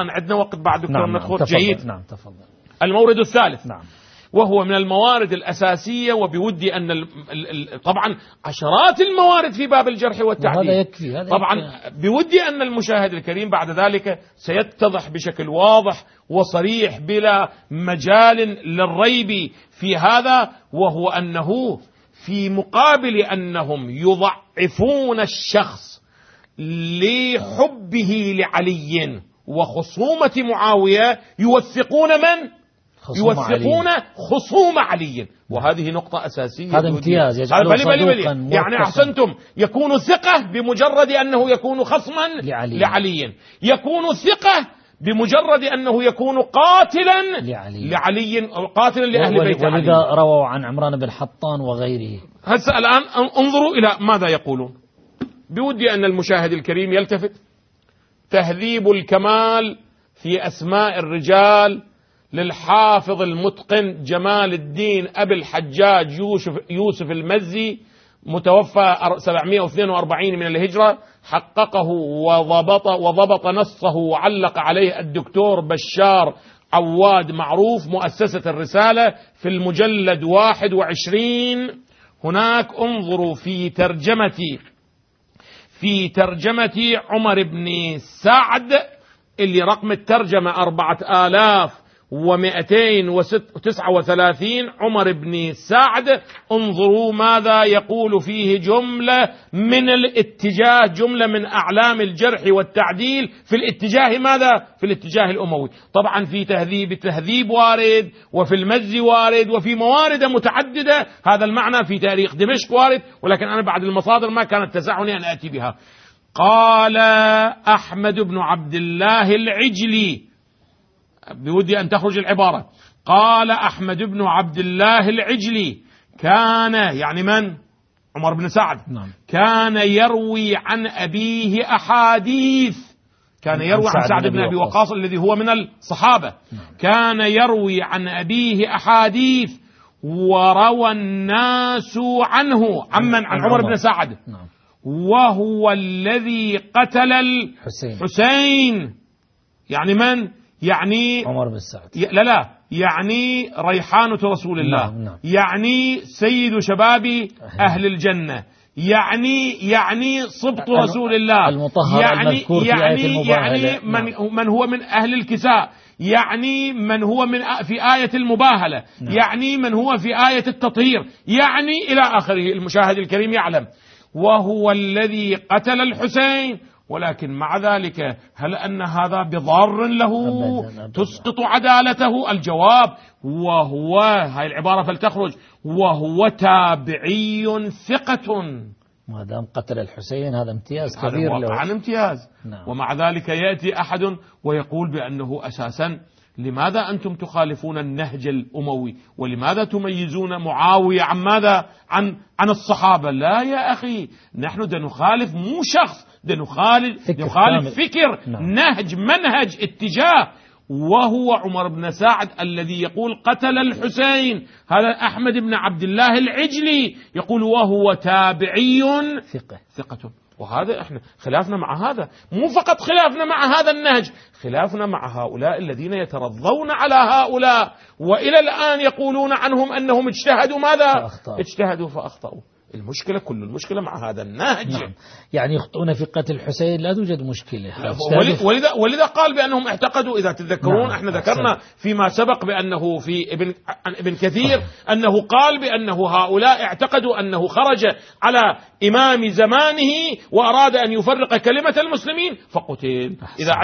عندنا وقت بعد دكتور نعم مدخول تفضل. جيد. نعم تفضل. المورد الثالث. نعم. وهو من الموارد الأساسية وبودي أن ال- ال- ال- طبعا عشرات الموارد في باب الجرح والتعديل. يكفي هذا طبعا يكفي. بودي أن المشاهد الكريم بعد ذلك سيتضح بشكل واضح وصريح بلا مجال للريب في هذا وهو أنه في مقابل أنهم يضعفون الشخص لحبه لعلي وخصومة معاوية يوثقون من؟ خصوم يوثقون علي. خصوم علي وهذه نقطة أساسية هذا امتياز، يجعله بلي بلي بلي. يعني. أحسنتم يكون ثقة بمجرد أنه يكون خصما لعلي. لعلي يكون ثقة بمجرد أنه يكون قاتلا لعلي. لعلي قاتلا لأهل بيت ولذا علي رووا عن عمران بن حطان وغيره هسه الآن انظروا إلى ماذا يقولون بودي أن المشاهد الكريم يلتفت تهذيب الكمال في أسماء الرجال للحافظ المتقن جمال الدين أبي الحجاج يوسف, يوسف المزي متوفى أر- 742 من الهجرة حققه وضبط, وضبط نصه وعلق عليه الدكتور بشار عواد معروف مؤسسة الرسالة في المجلد 21 هناك انظروا في ترجمة في ترجمة عمر بن سعد اللي رقم الترجمة أربعة آلاف. ومئتين وتسعة وثلاثين عمر بن سعد. انظروا ماذا يقول فيه جملة من الاتجاه جملة من أعلام الجرح والتعديل. في الاتجاه ماذا؟ في الاتجاه الأموي. طبعا في تهذيب التهذيب وارد وفي المز وارد وفي موارد متعددة. هذا المعنى في تاريخ دمشق وارد ولكن أنا بعد المصادر ما كانت تسعني أن أتي بها. قال أحمد بن عبد الله العجلي بودي أن تخرج العبارة. قال أحمد بن عبد الله العجلي كان يعني من؟ عمر بن سعد. نعم. كان يروي عن أبيه أحاديث. كان يروي عن سعد بن أبي وقاص. الذي هو من الصحابة. كان يروي عن أبيه أحاديث وروى الناس عنه. عمن عن عمر. بن سعد. نعم. وهو الذي قتل حسين. الحسين يعني من؟ يعني عمر بن سعد. لا لا. يعني ريحانة رسول الله. نعم، نعم. يعني سيد شباب أهل. الجنة. يعني يعني صبط الم- رسول الله. المطهر يعني المذكور في يعني آية المباهلة. يعني من نعم. من هو من أهل الكساء. يعني من هو من في آية المباهلة. نعم. يعني من هو في آية التطهير. يعني إلى آخره. المشاهد الكريم يعلم. وهو الذي قتل الحسين. ولكن مع ذلك هل أن هذا بضار له أبداً، أبداً. تسقط عدالته الجواب وهو هاي العبارة فلتخرج وهو تابعي ثقة ما دام قتل الحسين هذا امتياز كبير له امتياز نعم. ومع ذلك يأتي أحد ويقول بأنه أساسا لماذا أنتم تخالفون النهج الأموي؟ ولماذا تميزون معاوية عن ماذا؟ عن عن الصحابة؟ لا يا أخي نحن دا نخالف مو شخص دا نخالف فكر نخالف. فكر نعم. نهج منهج اتجاه. وهو عمر بن سعد الذي يقول قتل الحسين. هذا أحمد بن عبد الله العجلي يقول وهو تابعي. ثقة. ثقة. وهذا إحنا خلافنا مع هذا. مو فقط خلافنا مع هذا النهج خلافنا مع هؤلاء الذين يترضون على هؤلاء وإلى الآن يقولون عنهم أنهم اجتهدوا ماذا؟ فأخطأوا. اجتهدوا فأخطأوا. المشكلة كل المشكلة مع هذا النهج نعم. يعني يخطئون في قتل الحسين لا توجد مشكلة. ولذا ولذا قال بأنهم اعتقدوا إذا تتذكرون نعم، إحنا. ذكرنا فيما سبق بأنه في ابن عن ابن كثير أنه قال بأنه هؤلاء اعتقدوا أنه خرج على إمام زمانه وأراد أن يفرق كلمة المسلمين فقتل. إذا